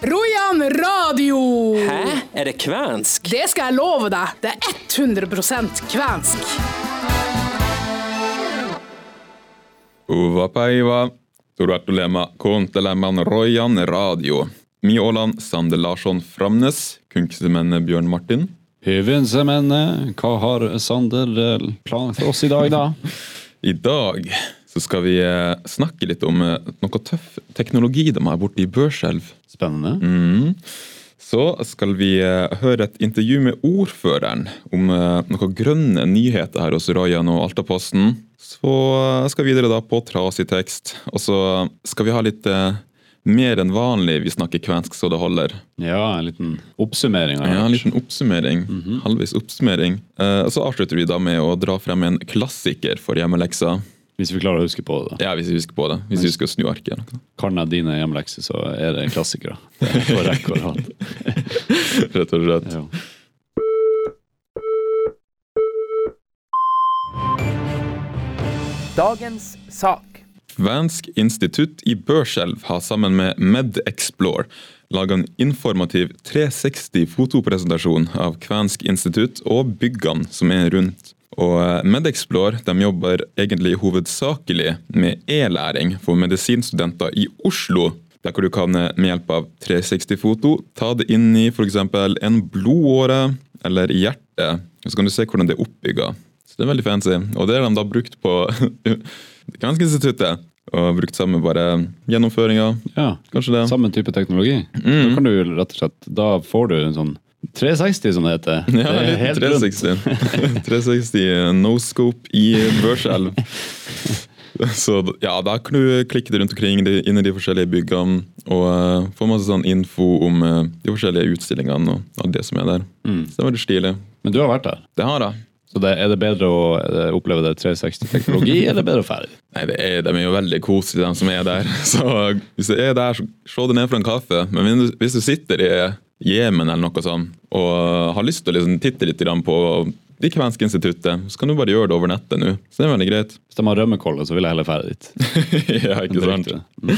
Rojan radio! Hæ? Er det kvensk? Det skal jeg love deg. Det er 100% kvensk. Uva päivä. Tervetuloa kuuntelemaan Rojan radio. Mi Åland, Sander Larsson Framnes, kunstnerne Bjørn Martin. Hyvinsemennene, hva har Sander eh, planlagt for oss i dag, da? I dag så skal vi eh, snakke litt om eh, noe tøff teknologi de har borte i Børselv. Spennende. Mm. Så skal vi eh, høre et intervju med ordføreren om noen grønne nyheter her hos Rajan og Altaposten. Så skal vi videre da på trasig tekst, og så skal vi ha litt mer enn vanlig vi snakker kvensk så det holder. Ja, en liten oppsummering. Ja, En liten oppsummering. Halvvis oppsummering. Og så avslutter vi da med å dra frem en klassiker for hjemmeleksa. Hvis vi klarer å huske på det. da. Ja, hvis vi husker på det. Hvis vi husker å snu arket. eller noe. Kan jeg dine hjemlekser, så er det klassikere. Det er på rekke og rad. Rett og slett. Ja. Dagens sak. Vansk institutt i Børselv har sammen med MedExplore laga en informativ 360-fotopresentasjon av Kvensk institutt og byggene som er rundt. Og eh, MedExplore de jobber egentlig hovedsakelig med e-læring for medisinstudenter i Oslo. Der hvor du kan eh, med hjelp av 360-foto ta det inn i f.eks. en blodåre eller hjertet. Så kan du se hvordan det er oppbygga. Så det er veldig fancy. Og det har de da brukt på Kvensk instituttet. Og brukt samme bare gjennomføringa, ja. kanskje det. Samme type teknologi. Da kan du rett og slett Da får du en sånn 360, som det heter. Ja, det er helt 360. 360 no scope i Børselv. Så ja, da kan du klikke det rundt omkring inn i de forskjellige byggene og uh, få masse sånn info om uh, de forskjellige utstillingene og alt det som er der. Mm. Så det var veldig stilig. Men du har vært der. Det har jeg. Så det, er det bedre å eh, oppleve det 360-teknologi, eller er bedre å ferdig? Nei, det er, De er jo veldig koselige, de som er der. Så hvis du er der, så se deg ned for en kaffe. Men hvis du sitter i Jemen eller noe sånt, og har lyst til å liksom titte litt på det kvenske instituttet, så kan du bare gjøre det over nettet nå. Så det er veldig greit. Hvis de har rømmekolle, så vil jeg heller ferdig dit. ja, ikke sant? Mm.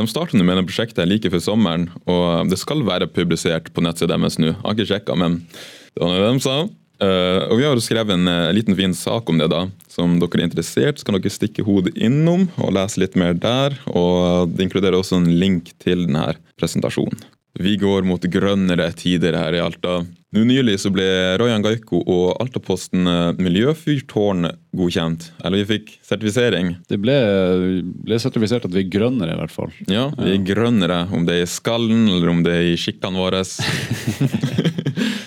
De starter med det prosjektet like før sommeren, og det skal være publisert på nettsida deres nå. Jeg har ikke sjekka, men det var det de sa. Uh, og Vi har skrevet en uh, liten fin sak om det. da. Som dere er interessert, så kan dere stikke hodet innom og lese litt mer der. og Det inkluderer også en link til denne presentasjonen. Vi går mot grønnere tider her i Alta. Nå Nylig så ble Royan Gaiko og Altaposten eh, miljøfyrtårn godkjent. Eller vi fikk sertifisering. Det ble, ble sertifisert at vi er grønnere, i hvert fall. Ja, vi er grønnere, om det er i skallen eller om det er i skikkene våre.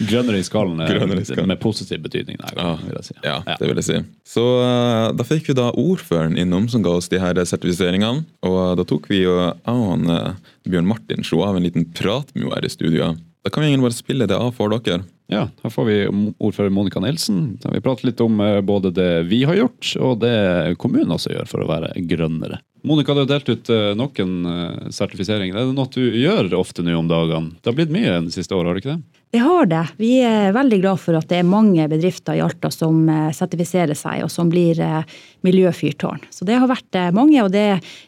Grønnere i skallen er Grønnere i skallen. med positiv betydning. Nei, Ja, vil si. ja, det vil jeg si. Så eh, da fikk vi da ordføreren innom som ga oss de her sertifiseringene. Og da tok vi og eh, Bjørn Martin slo av en liten prat med henne her i studio. Da kan vi egentlig bare spille det av for dere. Ja, her får vi ordfører Monica Nilsen. Vi prater litt om eh, både det vi har gjort, og det kommunen også gjør for å være grønnere. Monica, du har delt ut noen nok en eh, sertifisering. Er det noe du gjør ofte nå om dagene? Det har blitt mye de siste årene, har det ikke det? Det har det. Vi er veldig glad for at det er mange bedrifter i Alta som eh, sertifiserer seg, og som blir eh, miljøfyrtårn. Så det har vært eh, mange, og det,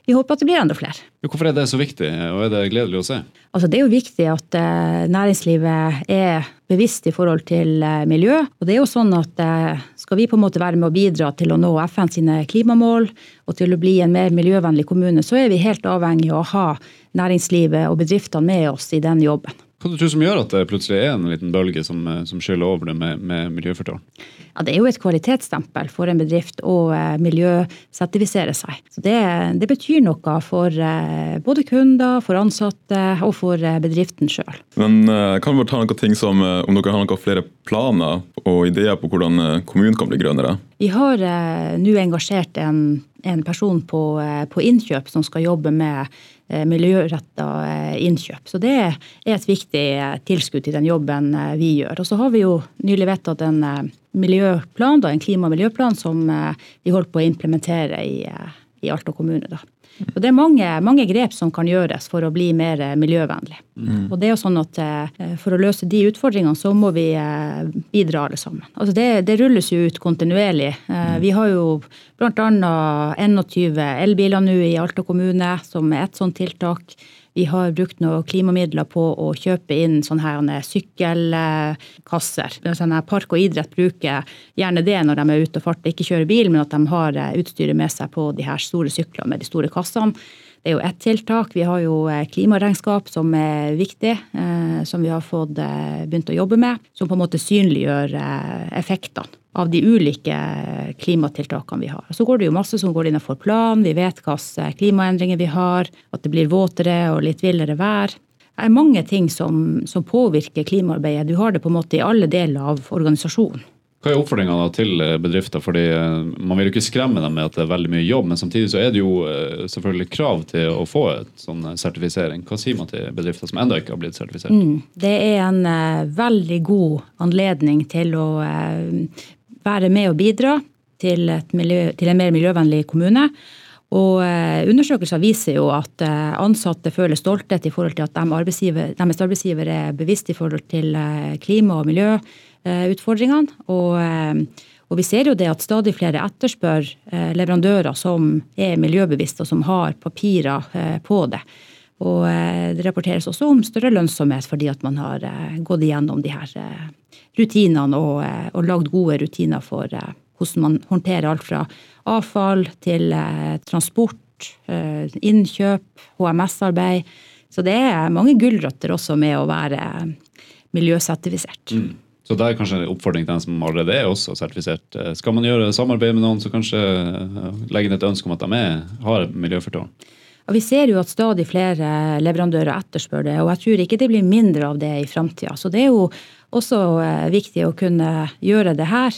vi håper at det blir enda flere. Hvorfor er det så viktig, og er det gledelig å se? Altså, det er jo viktig at eh, næringslivet er bevisst i forhold til eh, miljø. Og det er jo sånn at eh, skal vi på en måte være med å bidra til å nå FN sine klimamål, og til å bli en mer miljøvennlig kommune, så er vi helt avhengig av å ha næringslivet og bedriftene med oss i den jobben. Hva du tror som gjør at det plutselig er en liten bølge som, eh, som skyller over det med, med miljøfortårn? Ja, det er jo et kvalitetsstempel for en bedrift å eh, miljøsertifisere seg. Så det, det betyr noe for eh, både kunder, for ansatte og for eh, bedriften sjøl. Men kan vi bare ta noen ting som om dere har noen flere planer og ideer på hvordan kommunen kan bli grønnere? Vi har nå engasjert en, en person på, på innkjøp som skal jobbe med miljøretta eh, innkjøp. Så det er et viktig eh, tilskudd til den jobben eh, vi gjør. Og så har vi jo nylig vedtatt en eh, miljøplan, da, en klima- og miljøplan som eh, vi holder på å implementere i, eh, i Alta kommune. Da. Så Det er mange, mange grep som kan gjøres for å bli mer miljøvennlig. miljøvennlig. Og det er jo sånn at eh, For å løse de utfordringene så må vi eh, bidra alle sammen. Altså det, det rulles jo ut kontinuerlig. Eh, Vi har jo bl.a. 21 elbiler nå i Alta kommune, som er et sånt tiltak. Vi har brukt noen klimamidler på å kjøpe inn sånne her sykkelkasser. Sånne Park og idrett bruker gjerne det når de er ute og farter, ikke kjører bil, men at de har eh, utstyret med seg på de her store syklene med de store kassene. Det er jo ett tiltak. Vi har jo eh, klimaregnskap som er viktig, eh, som vi har fått begynt å jobbe med. Som på en måte synliggjør effektene av de ulike klimatiltakene vi har. Så går det jo masse som går innenfor plan. Vi vet hvilke klimaendringer vi har, at det blir våtere og litt villere vær. Det er mange ting som, som påvirker klimaarbeidet. Du har det på en måte i alle deler av organisasjonen. Hva er oppfordringa til bedrifter? Fordi eh, Man vil jo ikke skremme dem med at det er veldig mye jobb, men samtidig så er det jo eh, selvfølgelig krav til å få et sånn eh, sertifisering. Hva sier man til bedrifter som ennå ikke har blitt sertifisert? Mm, det er en uh, veldig god anledning til å uh, være med og bidra til, miljø, til en mer miljøvennlig kommune. Og Undersøkelser viser jo at ansatte føler stolthet i forhold til at deres arbeidsgiver er bevisst i forhold til klima og miljø Eh. Og, eh, og, vi ser jo det at stadig flere etterspør eh, leverandører som er miljøbevisste og som har papirer på det. Og det rapporteres også om større lønnsomhet fordi at man har gått igjennom de her rutinene og, og lagd gode rutiner for hvordan man håndterer alt fra avfall til transport, innkjøp, HMS-arbeid. Så det er mange gulrøtter også med å være miljøsertifisert. Mm. Så det er kanskje en oppfordring til den som allerede er også sertifisert. Eh, skal man gjøre samarbeid med noen, så kanskje eh, legge inn et ønske om at de er, har miljøfortårn? Og vi ser jo at stadig flere leverandører etterspør det, og jeg tror ikke det blir mindre av det i framtida. Så det er jo også eh, viktig å kunne gjøre det her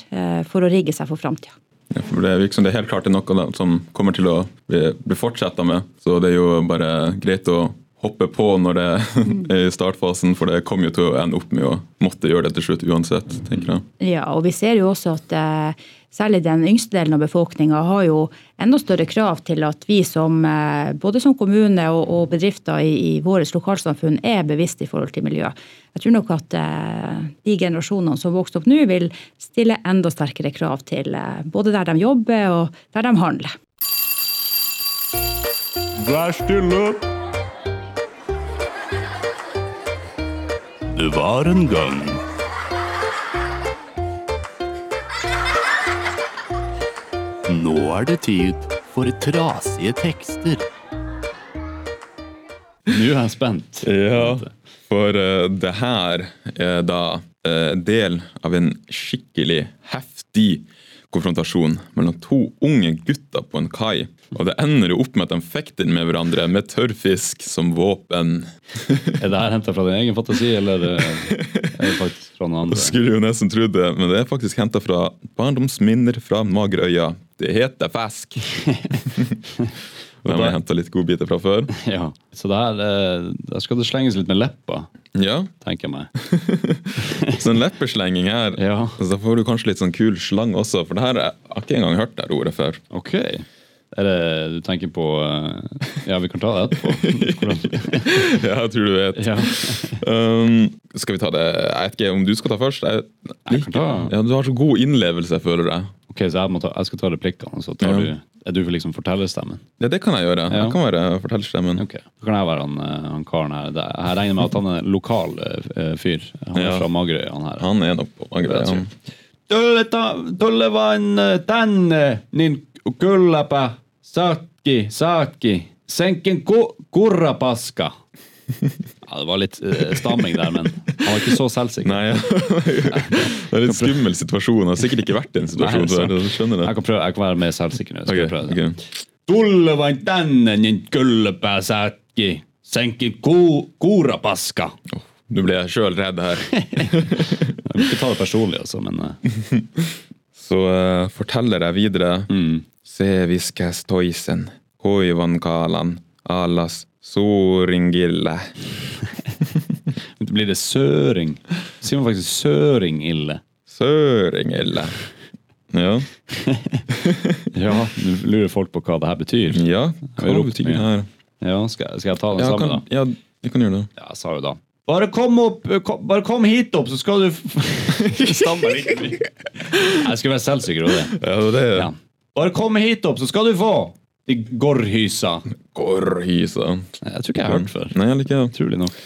for å rigge seg for framtida. Ja, for det virker som det er helt klart det er noe som kommer til å bli, bli fortsetta med. Så det er jo bare greit å hoppe på når det er i startfasen, for det kommer jo til å ende opp med å måtte gjøre det til slutt uansett. tenker jeg. Ja, og vi ser jo også at eh, særlig den yngste delen av befolkninga har jo enda større krav til at vi som eh, både som kommune og, bedrifter i, i våre lokalsamfunn er bevisst i forhold til miljø. Jeg tror nok at eh, de generasjonene som vokser opp nå, vil stille enda sterkere krav til både der de jobber og der de handler. Vær stille! Det var en gang. Nå er det tid for trasige tekster. Nå er jeg spent. Ja, for uh, det her er da uh, del av en skikkelig heftig konfrontasjon mellom to unge gutter på en kai. Og det ender jo opp med at de fekter med hverandre med tørrfisk som våpen. er det her henta fra din egen fantasi, eller er det faktisk fra noen andre? Skulle jo nesten trodd det, men det er faktisk henta fra barndomsminner fra Magerøya. Det heter fisk. De har henta litt godbiter fra før. Ja, Så der, der skal det slenges litt med leppa, ja. tenker jeg meg. så en leppeslenging her. Ja. Så får du kanskje litt sånn kul slang også, for det her jeg har ikke engang hørt det ordet før. Ok. Er det du tenker på eh, Ja, vi kan ta det etterpå. ja, jeg tror du vet. Ja. Um, skal vi ta det Jeg vet ikke om du skal ta først. Jeg, jeg kan ta. Ja, du har så god innlevelse, føler jeg. Ok, Så jeg, ta, jeg skal ta replikkene, så tar ja. du er du liksom fortellerstemmen? Ja, det kan jeg gjøre. Ja. Jeg kan være fortellerstemmen. Ok, Da kan jeg være han, eh, han karen her. Jeg regner med at han er en lokal uh, fyr. Han er ja. fra Magerøy, han her. Han er nok på Magerøy, han. Tullevan tänne, niin kylläpä Saki Saki Senken kurrapaska. Ja, det var litt uh, stamming der, men han var ikke så selvsikker. Nei, ja. Det er en litt skummel situasjon. det har sikkert ikke vært i en situasjon Nei, skjønner det. Jeg kan, prøve, jeg kan være mer selvsikker nå. Okay, okay. Senkin ku, kuurapaska. Oh, nå ble jeg sjøl redd her. jeg må ikke ta det personlig, altså, men uh. Så uh, forteller jeg videre. Mm. Se viskas toisen, hoivan kalan, alas Soringille. Blir det søring? Sier man faktisk søringille? Søringille. Ja. ja, Nå lurer folk på hva det her betyr. Ja, hva betyr det her? Ja, skal, skal, jeg ta den ja, sammen, kan, da? Ja, vi kan gjøre det. Ja, jeg sa jo da. Bare kom opp, kom, bare kom hit opp, så skal du Stammer ikke mye. Jeg skal være selvsikker på det. Ja, det, er det. Ja. Bare kom hit opp, så skal du få! De gorrhysa. Gorhysa. Jeg tror ikke jeg har hørt før. Nei, jeg liker det. Utrolig nok.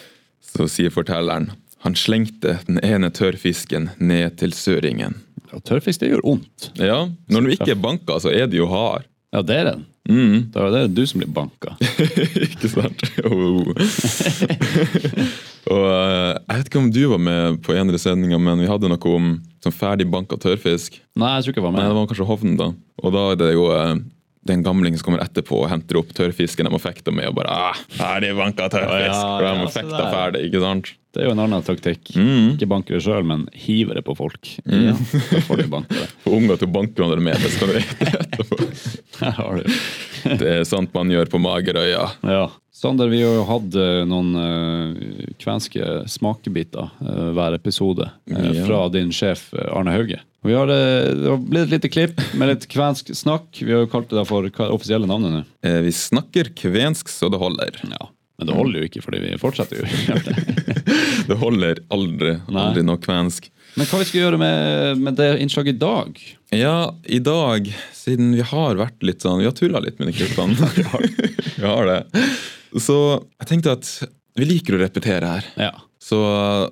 Så sier fortelleren. Han slengte den ene tørrfisken ned til søringen. Ja, tørrfisk det gjør vondt. Ja, når du ikke er banka, så er det jo hard. Ja, det er den. Mm. Da er det du som blir banka. ikke sant? Oh. og eh, Jeg vet ikke om du var med på en av sendinga, men vi hadde noe om sånn ferdig banka tørrfisk. Nei, jeg tror ikke jeg var med. Nei, det var kanskje Hovden, da. Og da er det jo eh, den gamlingen som kommer etterpå og henter opp tørrfisken de har fekta med, og bare ah, 'Ferdig vanka tørrfisk!' Ja, de ja, har fekta ferdig, ikke sant? Det er jo en annen taktikk. Mm. Ikke banke det sjøl, men hive det på folk. Ja, da får de banke det. Få unger til å banke hverandre med det, skal du vite etterpå. Det er sånt man gjør på Magerøya. Ja. Sander, vi har jo hatt eh, noen eh, kvenske smakebiter eh, hver episode Ja. fra din sjef Arne Hauge. Vi har, det har blitt et lite klipp med litt kvensk snakk. Vi har jo kalt det for hva er det offisielle navnet nå. Eh, Vi snakker kvensk så det holder. Ja. Men det holder jo ikke, fordi vi fortsetter jo. det. Holder aldri, Nei. aldri noe kvensk. Men hva vi skal gjøre med, med det innslaget i dag? Ja, i dag, siden vi har vært litt sånn Vi har tulla litt med de klippene. vi har det. Så jeg tenkte at vi liker å repetere her. Ja. Så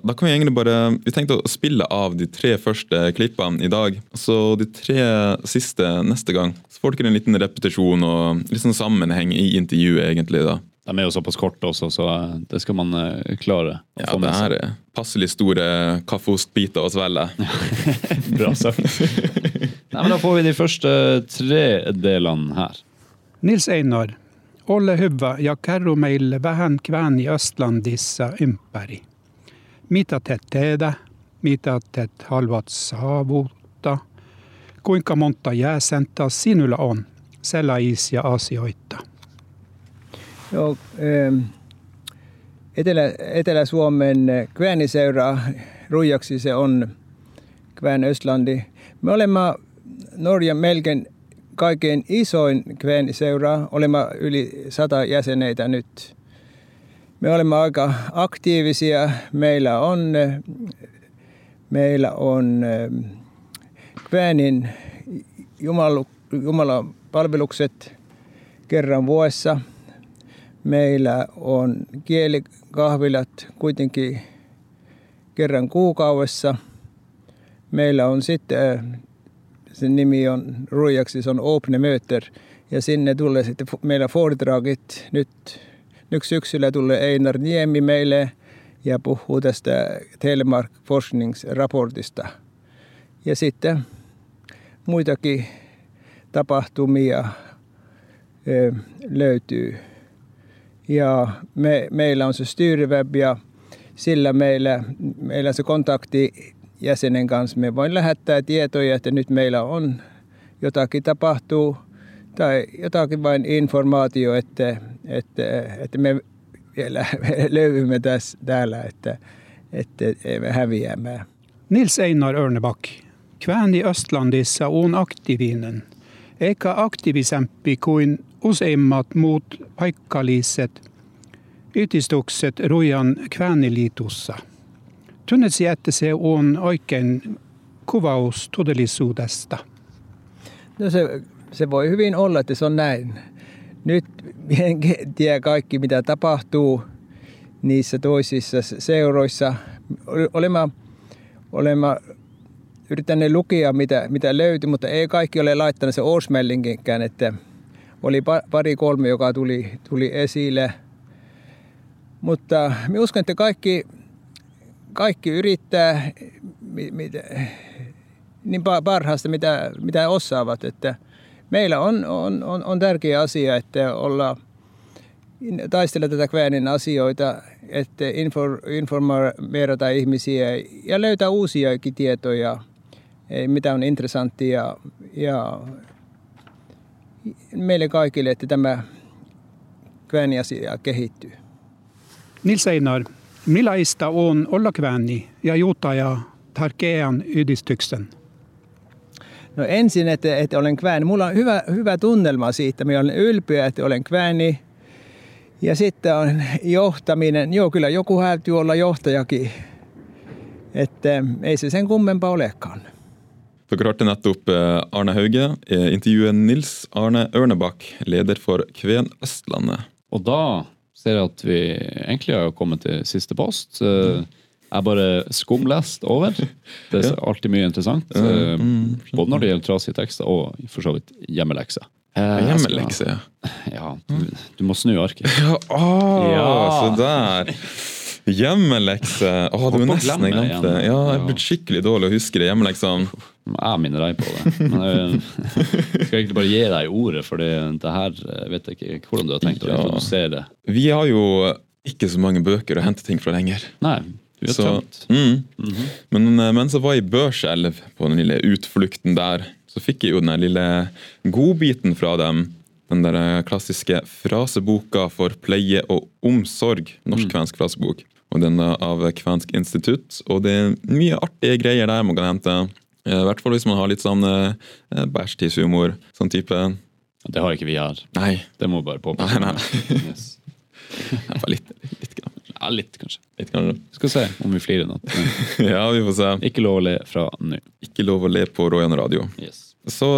da kan vi egentlig bare Vi tenkte å spille av de tre første klippene i dag. Så de tre siste neste gang. Så får dere en liten repetisjon og litt sånn sammenheng i intervjuet, egentlig. da. De er jo såpass korte også, så eh, det skal man eh, klare å Ja, få det her er passelig store kaffeostbiter å svelge. Bra sagt. Nei, men Da får vi de første tre delene her. Nils Einar, Olle hyvä ja kerro meille vähän kväni Östlandissa ympäri. Mitä te teedä? Mitä te haluat saavuttaa? Kuinka monta jäsentä sinulla on sellaisia asioita? Joo, Etelä, Etelä-Suomen Kväniseura Ruijaksi se on Kvän Östlandi. Me olemme Norjan melkein kaikkein isoin Kväniseura. Olemme yli sata jäseneitä nyt. Me olemme aika aktiivisia. Meillä on, meillä on jumalu, Jumalan palvelukset kerran vuodessa. Meillä on kielikahvilat kuitenkin kerran kuukaudessa. Meillä on sitten, äh, sen nimi on Ruijaksi, se on Open Möter. Ja sinne tulee sitten meillä foredragit. Nyt, nyt syksyllä tulee Einar Niemi meille ja puhuu tästä Telemark forskningsraportista. Ja sitten muitakin tapahtumia ö, löytyy. Ja me, meillä on se styrweb ja sillä meillä, meillä se kontakti jäsenen kanssa. Me voin lähettää tietoja, että nyt meillä on jotakin tapahtuu tai jotakin vain informaatio, että, että, että me vielä löydymme tässä, täällä, että, että emme häviämään. Nils Einar Örneback, Kväni Östlandissa on aktiivinen, eikä aktiivisempi kuin useimmat muut paikalliset yhdistykset Rujan että se on oikein kuvaus todellisuudesta. No se, se voi hyvin olla, että se on näin. Nyt en tiedä kaikki, mitä tapahtuu niissä toisissa seuroissa. Olemme, olemme yrittäneet lukea, mitä, mitä löytyi, mutta ei kaikki ole laittanut se Orsmellinginkään, että oli pa- pari kolme, joka tuli, tuli esille. Mutta minä uskon, että kaikki, kaikki yrittää mi- mitä, niin pa- parhaasta, mitä, mitä osaavat. Että meillä on, on, on, on tärkeä asia, että olla taistella tätä Kvänin asioita, että infor, informoida ihmisiä ja löytää uusiakin tietoja, mitä on interessanttia ja meille kaikille, että tämä Kvänin asia kehittyy. Nils Einar, millaista on olla Kväni ja juutaja tärkeän yhdistyksen? No ensin, että, että olen Kväni. Mulla on hyvä, hyvä tunnelma siitä. Minä olen ylpeä, että olen Kväni. Ja sitten on johtaminen. Joo, kyllä joku täytyy olla johtajakin. Että ei se sen kummempaa olekaan. Dere hørte nettopp eh, Arne Hauge eh, intervjue Nils Arne Ørnebakk, leder for Kven Østlandet. Og da ser jeg at vi egentlig har kommet til siste post. Eh, Jeg bare skumlest over. Det er alltid mye interessant. eh, Både når det gjelder trasige tekster og for så vidt hjemmelekser. Hjemmelekse, ja. Ja, du, du må snu arket. Ja, å, Ja. se der. Hjemmelekse. Å, det var å nesten jeg glemte. Ja, jeg er blitt skikkelig dårlig å huske det hjemmeleksene. Jeg minner deg på det. Men jeg skal egentlig bare gi deg ordet, for det her eh, vet jeg ikke hvordan du har tenkt å Ja. det. Vi har jo ikke så mange bøker å hente ting fra lenger. Nei, du er Så, tømt. mm. Men eh, mens jeg var i Børselv på den lille utflukten der, så fikk jeg jo den lille godbiten fra dem. Den der eh, klassiske fraseboka for pleie og omsorg. Norsk-kvensk frasebok. Og den er av Kvensk institutt. Og det er mye artige greier der man kan hente. Eh, I hvert fall hvis man har litt sånn eh, bæsjtishumor. Sånn type Det har ikke vi her. Nei, Det må vi bare påpeke. Nei, nei. Yes. jeg litt, litt, grann. Ja, litt, kanskje. litt grann. Skal se om vi flirer natt? Ja, vi får se. Ikke lov å le fra nå. Ikke lov å le på Royan radio. Yes. Så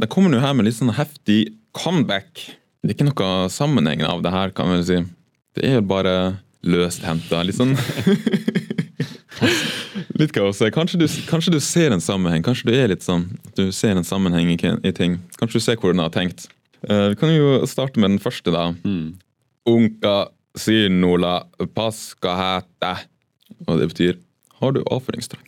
det kommer nå her med litt sånn heftig comeback. Det er ikke noe sammenheng av det her, kan vi si. Det er jo bare løst henta. Litt sånn Litt kaos. Kanskje du, kanskje du ser en sammenheng. Kanskje du er litt sånn du ser en sammenheng i, ting. Kanskje du ser hvordan jeg har tenkt. Uh, vi kan jo starte med den første, da. Mm. Unka synola paskahæte. Og det betyr har du avføringstrang?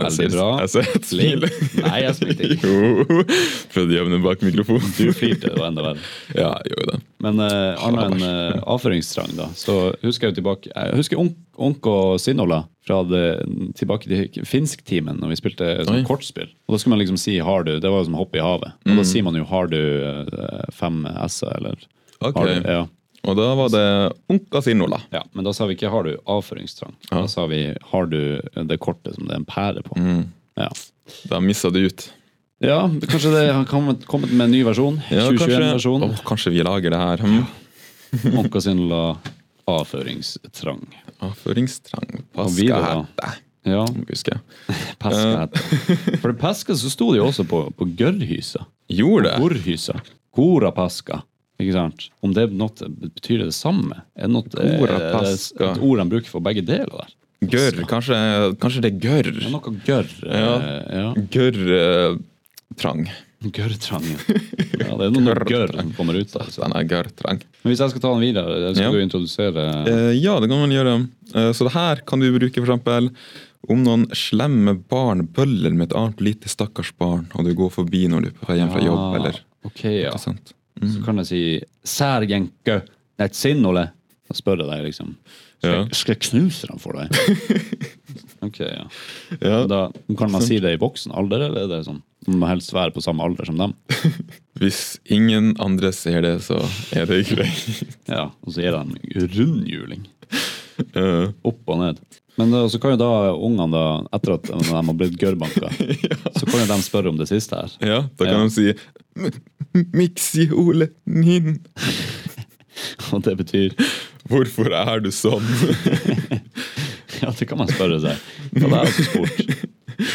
Veldig bra. Jeg ser et smil. Nei, jeg smilte ikke. Jo, prøvde å gjemme den bak mikrofonen. Du flirte, det var enda verre. Ja, gjorde det. Men uh, annet enn uh, avføringstrang, da, så husker jeg jo tilbake Jeg husker Onk, Onk og Sinola fra det, tilbake til finsktimen, når vi spilte sånn kortspill. Og da skulle man liksom si 'har du'. Det var jo som å hoppe i havet. Og da sier man jo 'har du eh, fem s-er', eller okay. har du, ja. Og da var det Unka Sinola. ja. Men da sa vi ikke 'har du avføringstrang'. Da sa vi 'har du det kortet som det er en pære på'. Mm. Ja. Da missa du ut. ja, kanskje det har kommet, kommet med en ny versjon? Ja, 2021-versjon. Åh, kanskje vi lager det her. Hm? Onk og Sinola avføringstrang. Avføringstrang. Paskahæte. Ja, Husker jeg. Peska heter det. For peska så sto det jo også på, på gørrhysa. Gjorde det? Gorrhysa. Gorapaska. Ikke sant? Om det noe, betyr det det samme? Er det noe, er det et ord de bruker for begge deler der? Gørr. Kanskje, kanskje det er gørr. Det er noe gørr. Ja. eh, ja. Gørrtrang. Gørrtrang. ja. Ja, det er noe gørr som kommer ut det. Den er gørrtrang. Men hvis jeg skal ta den videre, skal Ja. du introdusere Eh, ja, det kan man gjøre. Eh, så det her kan du bruke eksempel om noen slemme barn bøller med et annet lite stakkars barn, og du går forbi når du er på vei hjem fra jobb, Ah, eller Ok, ja. Sant? Så kan jeg si 'Sergenke, et sinnole. Da spør jeg deg, liksom. Skal, Ja. jeg- skal jeg knuse dem for deg? ok, ja. Ja, Da, kan man si det i voksen alder, eller er det sånn? Man må helst være på samme alder som dem. Hvis ingen andre ser det, så er det greit. Ja, Og så gir det en rundhjuling. Eh, Opp og ned. Men så kan jo da ungene, da, etter at de har blitt gørrbanka, så kan jo de spørre om det siste her. ja, da kan Ja. de si "M- Mixi-Ole min, Og det betyr hvorfor er du sånn? Ja, det kan man spørre seg. Og det er også spurt.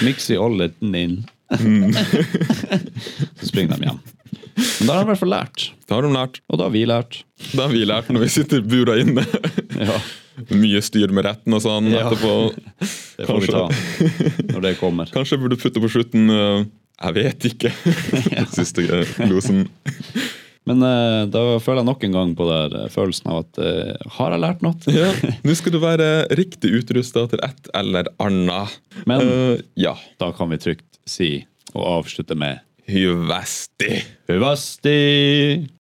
Miksi olleten nin. så springer de hjem. Men da har de i hvert fall lært. Det har de lært. Og da har vi lært. Det har vi lært når vi sitter bura inne. Ja, Mye styr med retten og sånn Ja. etterpå. det får vi ta når det kommer. Kanskje jeg burde putte på slutten uh, Jeg vet ikke. Siste losen. Men eh, da føler jeg nok en gang på der, eh, følelsen av at har jeg lært noe? Ja, Nå skal du være riktig utrusta til et eller annet. Men ja. da kan vi trygt si og avslutte med Hyvesti. Hyvasti!